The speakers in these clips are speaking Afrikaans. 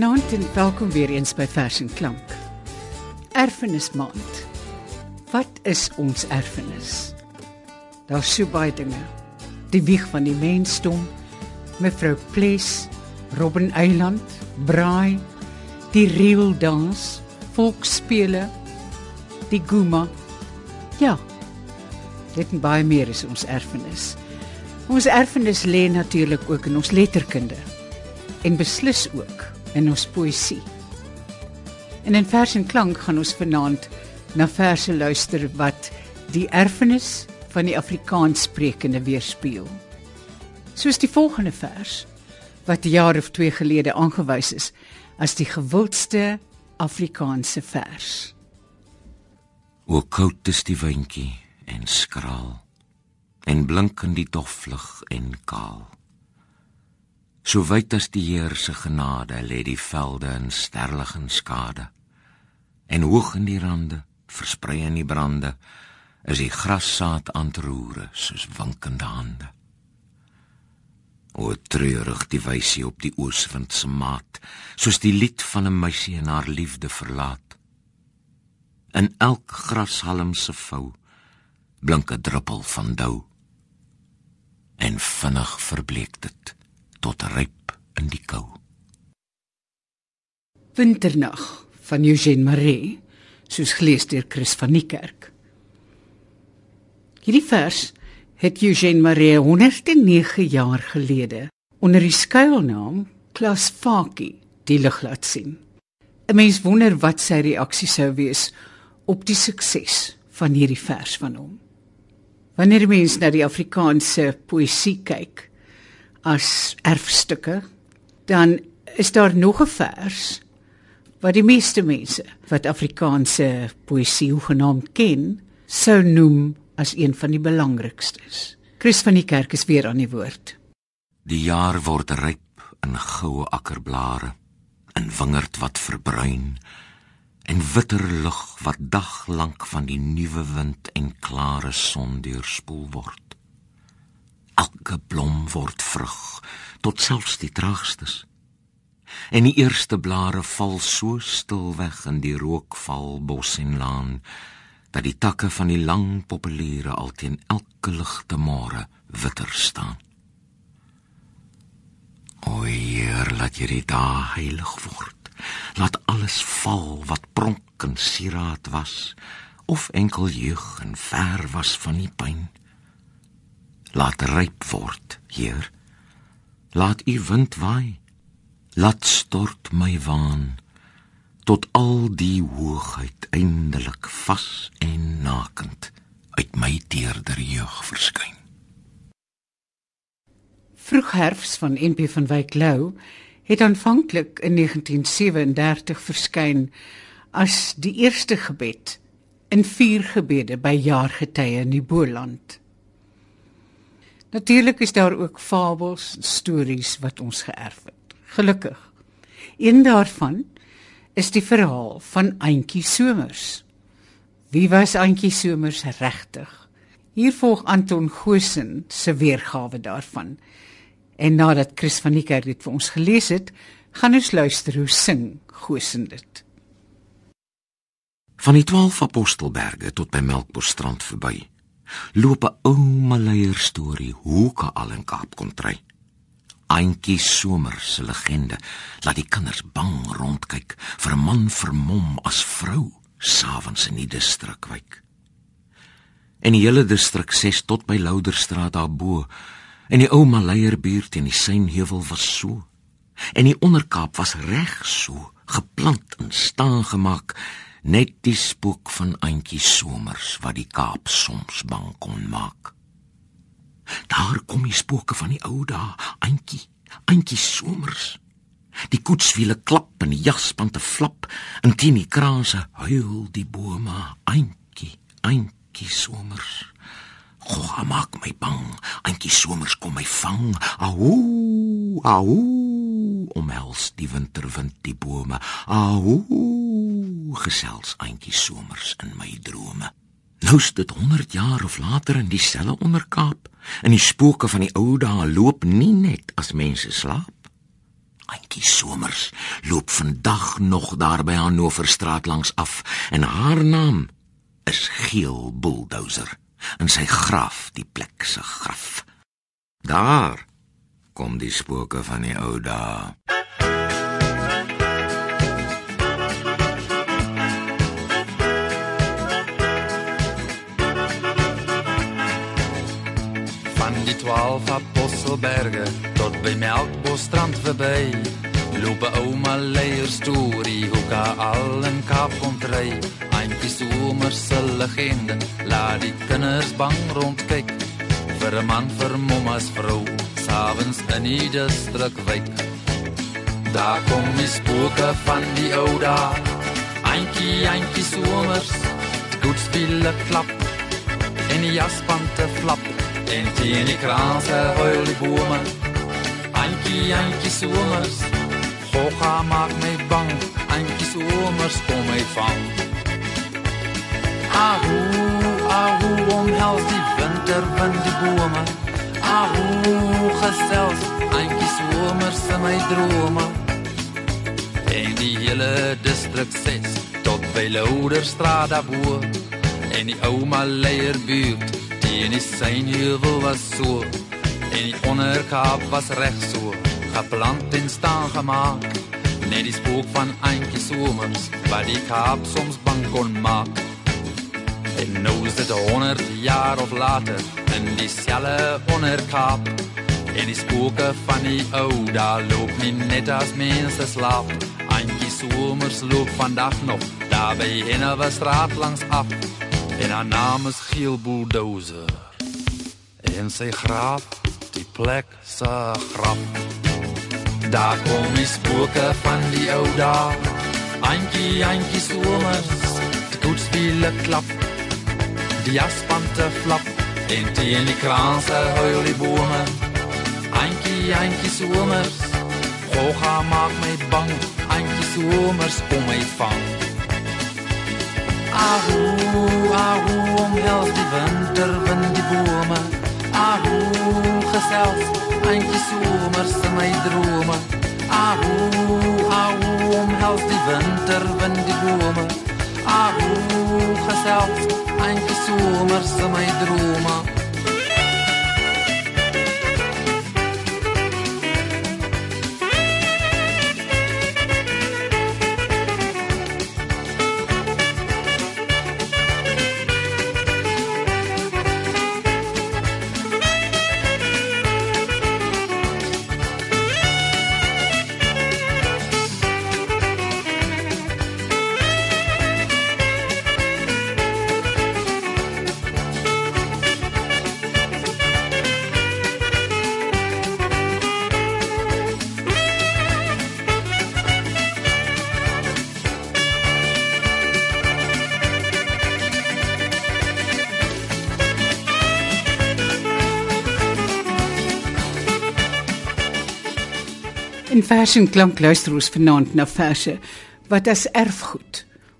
Goeienaand en welkom weer eens by Vers en Klank. Erfenismaand. Wat is ons erfenis? Daar's so baie dinge. Die wieg van die mensdom, mevrou Ples, Robben Eiland, Braai, die reeldans, volksspele, die guma. Ja. Dit en baie meer is ons erfenis. Ons erfenis lê natuurlik ook in ons letterkunde en beslis ook in ons poësie. En in vers en klank gaan ons vanaand na verse luister wat die erfenis van die Afrikaans sprekende weerspieël. Soos die volgende vers wat 'n jaar of 2 gelede aangewys is as die gewildste Afrikaanse vers. O koud is die windjie en skraal en blink in die doflig en kaal. So wyd as die Heer se genade lê die velde in sterlig en skade. En hoog in die rande, versprei in die brande, is die grassaad aan te roere soos winkende hande. O treurig die wysie op die ooswind se maat, soos die lied van 'n meisie en haar liefde verlaat. In elk grashalm se vou blink 'n druppel van dou. En vinnig verbleek dit tot ryp in die kou. Winternag van Eugene Marais, soos gelees deur Chris van die Kerk. Hierdie vers het Eugene Marais 109 jaar gelede onder die skuilnaam Klas Fakie die lig laat sien. 'n Mens wonder wat sy reaksie sou wees op die sukses van hierdie vers van hom. Wanneer mense na die Afrikaanse poësie kyk, as erfstukke, dan is daar nog 'n vers wat die meeste mense wat Afrikaanse poësie hoegenaamd ken, sou noem as een van die belangrikstes. Chris van die kerk is weer aan die woord. Die jaar word ryp in goue akkerblare, in wingerd wat verbruin en witter lug wat daglank van die nuwe wind en klare son deurspoel word elke blom word vrug tot selfs die traagstes. En die eerste blare val so stil weg in die rookval bos en laan dat die takke van die lang populiere alteen elke ligte môre witter staan. O heer laat hierdie dag heilig word. Laat alles val wat pronk en sieraad was of enkel jeug en ver was van die pyn laat ryp word, Heer. Laat U wind waai. Laat stort my waan tot al die hoogheid eindelik vas en nakend uit my teerder jeug verskyn. Vroeg herfs van NP van Wyk Lou het aanvanklik in 1937 verskyn as die eerste gebed in vier gebede by jaargetye in die Boland. Natuurlik is daar ook fabels, stories wat ons geërf het. Gelukkig. Een daarvan is die verhaal van Auntie Somers. Wie was Auntie Somers regtig? Hier volg Anton Gosen se weergawe daarvan. En nadat Chris van die kerk dit vir ons gelees het, gaan ons luister hoe sing Gosen dit. Van die 12 apostelberge tot by Melkbosstrand verby loop 'n ou maleier storie hoe ka al in Kaap kon trei. Auntie Somer se legende laat die kinders bang rondkyk vir 'n man vermom as vrou savens in die distrik wyk. En die hele distrik ses tot by Louderstraat daarbo en die ou maleier buurt in die Seinheuwel was so en die onderkaap was reg so geplant en staan gemaak net die spook van Auntie Somers wat die Kaap soms bang kon maak. Daar kom die spooke van die ou dae, Auntie, Auntie Somers. Die koetswiele klap en die jaspante flap, en teen die kraanse huil die bome, Auntie, Auntie Somers. Goh, maak my bang. Auntie Somers kom my vang. Ahoo, ahoo, omhels die winterwind die bome. Ahoo, gesels Auntie Somers in my drome. Nou is dit 100 jaar of later in dieselfde onderkaap. En die spooke van die ou dae loop nie net as mense slaap. Antjie Somers loop vandag nog daar by Hannoverstraat langs af en haar naam is Geel Bulldozer en sy graf die plek se graf. Daar kom die spooke van die ou dae. Van die 12 apostelberge tot by Melkbosstrand verby. Loop ouma leier storie hoe ka al in Kaap kom dry. Eintjie somer se legende, laat die kinders bang rondkyk. Vir 'n man vir mamma's vrou, s'avonds in die distrik wyk. Daar kom die spooke van die ou dae. Eintjie, eintjie somers, goed speel klap en die jaspante flap en teen die kraanse huil die bome Antjie, antjie somers. Hoga maak my bang. Antjie somers kom my vang. Ahu, ahu omhels die winter van die bome. Ahu, gesels Antjie somers in my drome. En die hele distrik 6 tot by Louderstraat daarbo en die ouma leier buurt teen die synheuwel was so en die onderkaap was reg so geplant en staan gemaak net die spook van eintjie somers wat die kaap soms bang kon maak. En nou is dit 100 jaar of later in dieselfde onderkaap en die spooke van die ou daar loop nie net as mense slaap. Eintjie somers loop vandag nog daar by Hennewe straat langs af en haar naam is Geel Bulldozer. En sy graf, die plek se graf. Daar kom die spooke van die ou dae. Antjie, antjie somers, die goed spiele klap. Die jaspante flap en teen die kraanse huil die bome. Antjie, antjie somers, hoga maak my bang. Antjie somers kom my vang. Ahu, ahu, omhels die winter van die bome. Ahu, gesels, eintjie somers in my drome. Ahu, ahu, omhels die winter van die bome. Ahu, gesels, eintjie somers in my drome. In Fashion klank luister ons vanaand na verse wat as erfgoed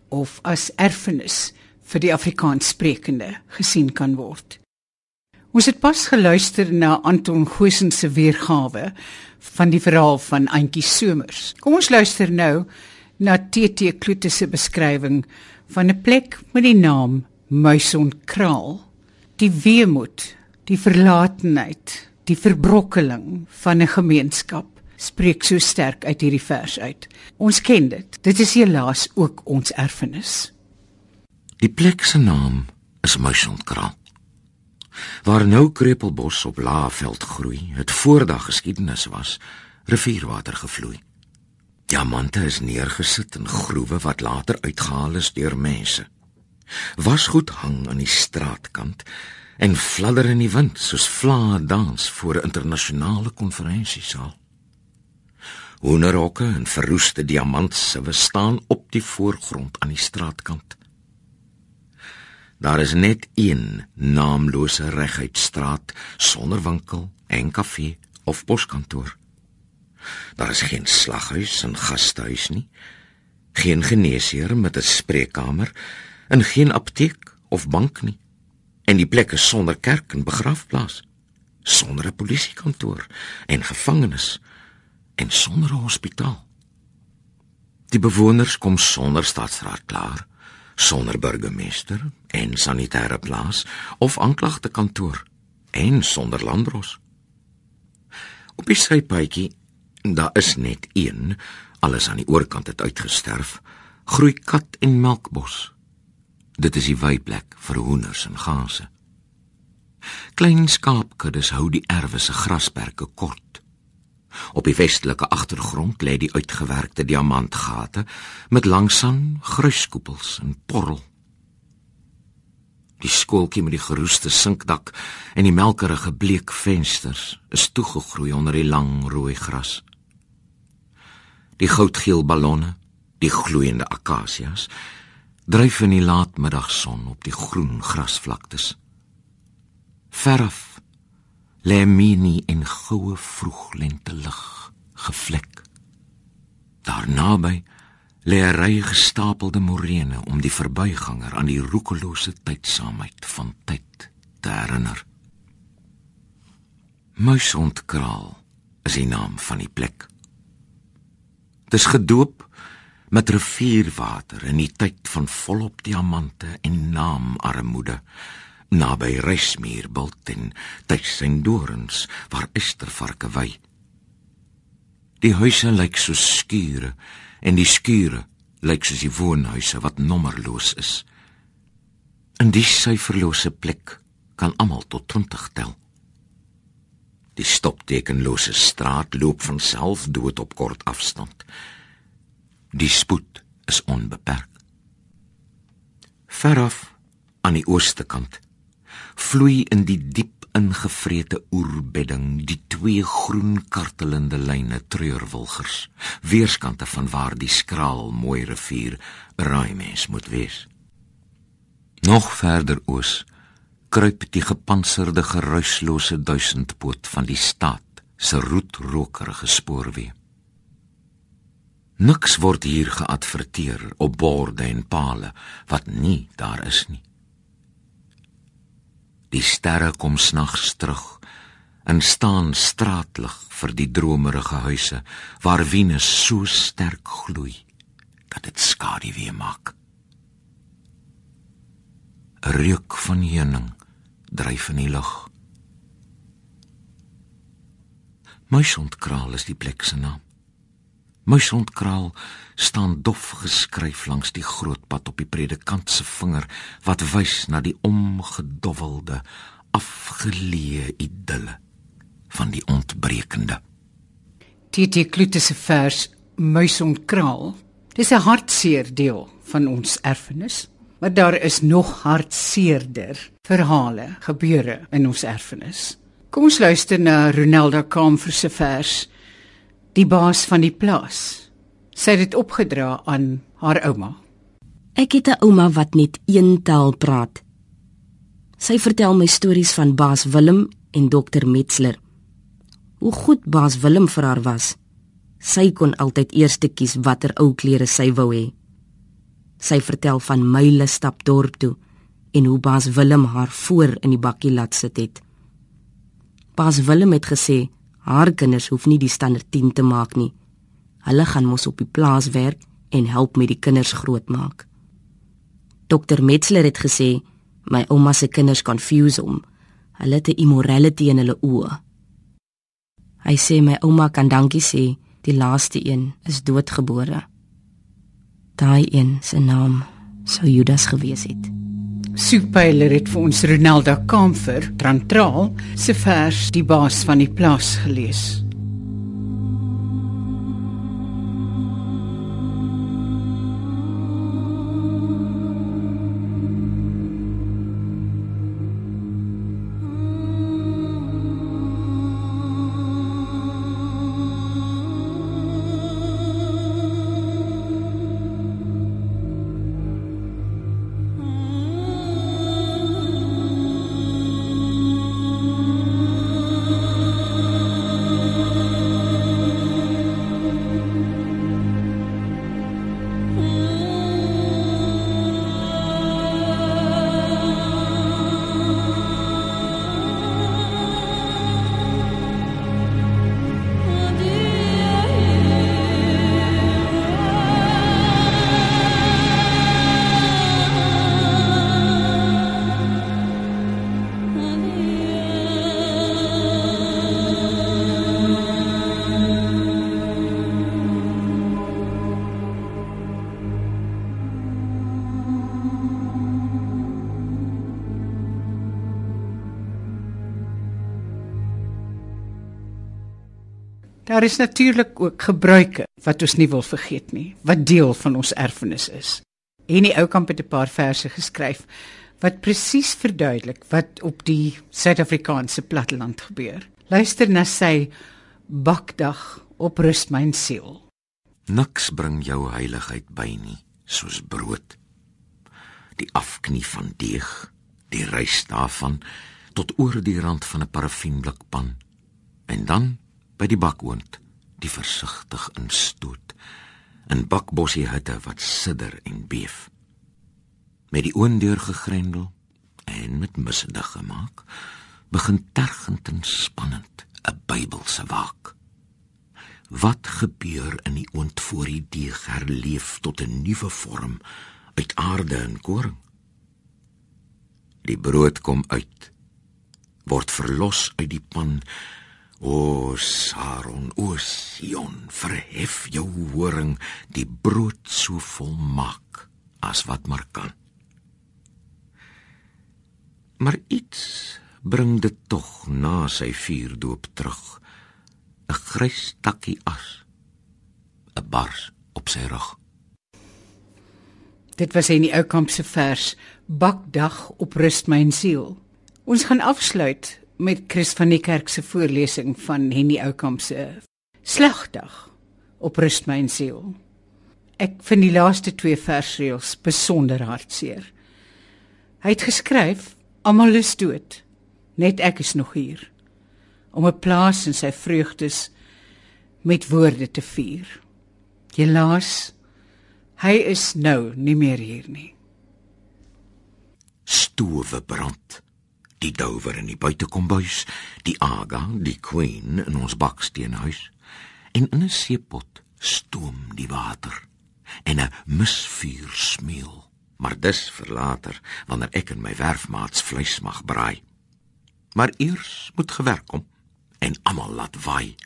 of as erfenis vir die Afrikaans sprekende gesien kan word. Ons het pas geluister na Anton Goosen se weergawe van die verhaal van Antjie Somers. Kom ons luister nou na TT Kloete se beskrywing van 'n plek met die naam Muisonkraal. Die weemoed, die verlatenheid, die verbrokkeling van 'n gemeenskap spreek so sterk uit hierdie vers uit. Ons ken dit. Dit is helaas ook ons erfenis. Die plek se naam is Muisonkraal. Waar nou krepelbos op Laagveld groei, het voordag geskiedenis was, rivierwater gevloei. Diamante is neergesit in groewe wat later uitgehaal is deur mense. Wasgoed hang aan die straatkant en fladder in die wind soos vlae dans voor 'n internasionale konferensiesaal. Hoenderhokke en verroeste diamantse staan op die voorgrond aan die straatkant. Daar is net een naamlose reguit straat sonder winkel en kafee of poskantoor. Daar is geen slaghuis en gastehuis nie. Geen geneesheer met 'n spreekkamer en geen apteek of bank nie. En die plek is sonder kerk en begrafplaas, sonder 'n polisiekantoor en gevangenis en sonder 'n hospitaal. Die bewoners kom sonder staatsraad klaar, sonder burgemeester en sanitêre plaas of aanklagte kantoor en sonder landros. Op die sypaadjie, daar is net een, alles aan die oorkant het uitgesterf, groei kat en melkbos. Dit is die weiplek vir hoenders en ganse. Klein skaapkuddes hou die erwe se grasperke kort. Op die westelike agtergrond lê die uitgewerkte diamantgate met langsaan gruiskoepels en porrel. Die skooltjie met die geroeste sinkdak en die melkerige bleek vensters is toegegroei onder die lang rooi gras. Die goudgeel ballonne, die gloeiende akasias, dryf in die laatmiddagson op die groen grasvlaktes. Verf lê mini en goue vroeglente lig gevlek. Daar naby lê 'n ry gestapelde morene om die verbyganger aan die roekelose tydsaamheid van tyd te herinner. Muisondkraal is die naam van die plek. Dis gedoop met rivierwater in die tyd van volop diamante en naamarmoede naby Resmierbult en tussen dorens waar estervarke wy. Die huise lyk so skure en die skure lyk soos die woonhuise wat nommerloos is. In die syferlose plek kan almal tot 20 tel. Die stoptekenlose straat loop van self dood op kort afstand. Die spoed is onbeperk. Veraf aan die ooste kant vloei in die diep ingevrete oerbedding die twee groen kartelende lyne treurwilgers. Weerskante van waar die skraal mooi rivier Raaimens moet wees. Nog verder oos kruip die gepantserde geruislose duisendpoot van die stad se roetrokerige spoorweë niks word hier geadverteer op borde en pale wat nie daar is nie Die sterre kom snags terug en staan straatlig vir die dromerige huise waar Venus so sterk gloei dat dit skadu weer maak. Reuk van heuning dryf in die lug. Muisondkraal is die plek se naam. Muisondkraal staan dof geskryf langs die groot pad op die predikant se vinger wat wys na die omgedowwelde afgeleë idylle van die ontbrekende. TT Klute se vers Muisondkraal. Dis 'n hartseer deel van ons erfenis, maar daar is nog hartseerder verhale gebeure in ons erfenis. Kom ons luister na Ronelda Kamfer se vers Die baas van die plaas sy het dit opgedra aan haar ouma. Ek het 'n ouma wat net een taal praat. Sy vertel my stories van Baas Willem en Dokter Metzler. Hoe goed Baas Willem vir haar was. Sy kon altyd eers kies watter ou klere sy wou hê. Sy vertel van myle stap dorp toe en hoe Baas Willem haar voor in die bakkie laat sit het. Baas Willem het gesê haar kinders hoef nie die standaard 10 te maak nie. Hulle gaan mos op die plaas werk en help met die kinders grootmaak. Dokter Metzler het gesê my ouma se kinders confuse hom. Hulle het 'n immorality in hulle oë. Hy sê my ouma kan dankie sê, die laaste een is doodgebore. Daai een se naam sou Judas gewees het. Soepeiler het vir ons Ronelda Kamfer, Trantraal, se vers die baas van die plaas gelees. Daar is natuurlik ook gebruike wat ons nie wil vergeet nie, wat deel van ons erfenis is. En die Oukamp het 'n paar verse geskryf wat presies verduidelik wat op die Suid-Afrikaanse platteland gebeur. Luister na sy bakdag op rus myn siel. Niks bring jou heiligheid by nie, soos brood. Die afknie van deeg, die rys daarvan tot oor die rand van 'n parafienblik pan en dan by die bakoond die versigtig instoot in bakbossie hutte wat sidder en beef met die oondeur gegrendel en met misdig gemaak begin tergend en spannend 'n Bybelse waak Wat gebeur in die oond voor die deeg herleef tot 'n nuwe vorm uit aarde en koring? Die brood kom uit word verlos uit die pan. O Saron, o Sion, verhef jou horing, die brood so volmaak as wat maar kan. Maar iets bring dit tog na sy vuurdoop terug 'n grys takkie as 'n bars op sy rug. Dit was in die ou kamp se vers Bakdag op rust my siel. Ons gaan afsluit met Chris van die Kerk se voorlesing van Henny Oukamp se Slagdag op rust my siel. Ek vind die laaste twee versreëls besonder hartseer. Hy het geskryf: Almal is dood, net ek is nog hier om 'n plaas in sy vreugdes met woorde te vier. Helaas hy is nou nie meer hier nie. Stowe brand. Die douwer in die buitekombuis, die aga, die queen in ons baksteenhuis en in 'n seepot stoom die water en 'n misvuur smeel. Maar dis vir later wanneer ek en my werfmaats vleis mag braai. Maar eers moet gewerk kom en almal laat waai.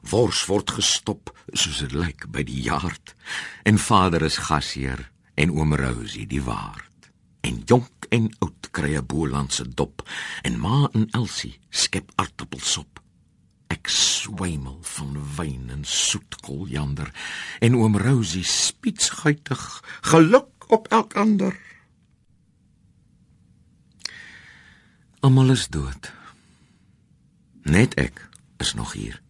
Wors word gestop soos dit lyk by die jaard en vader is gasheer en oom Rosie die waard. En jonk en oud kry 'n bolandse dop en ma en Elsie skep aartappelsop. Ek swemel van wyn en soet koljander en oom Rosie spietsguitig geluk op elk ander. Almal is dood. Net ek is nog hier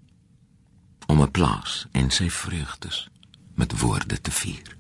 om 'n plaas en sy vreugdes met woorde te vier.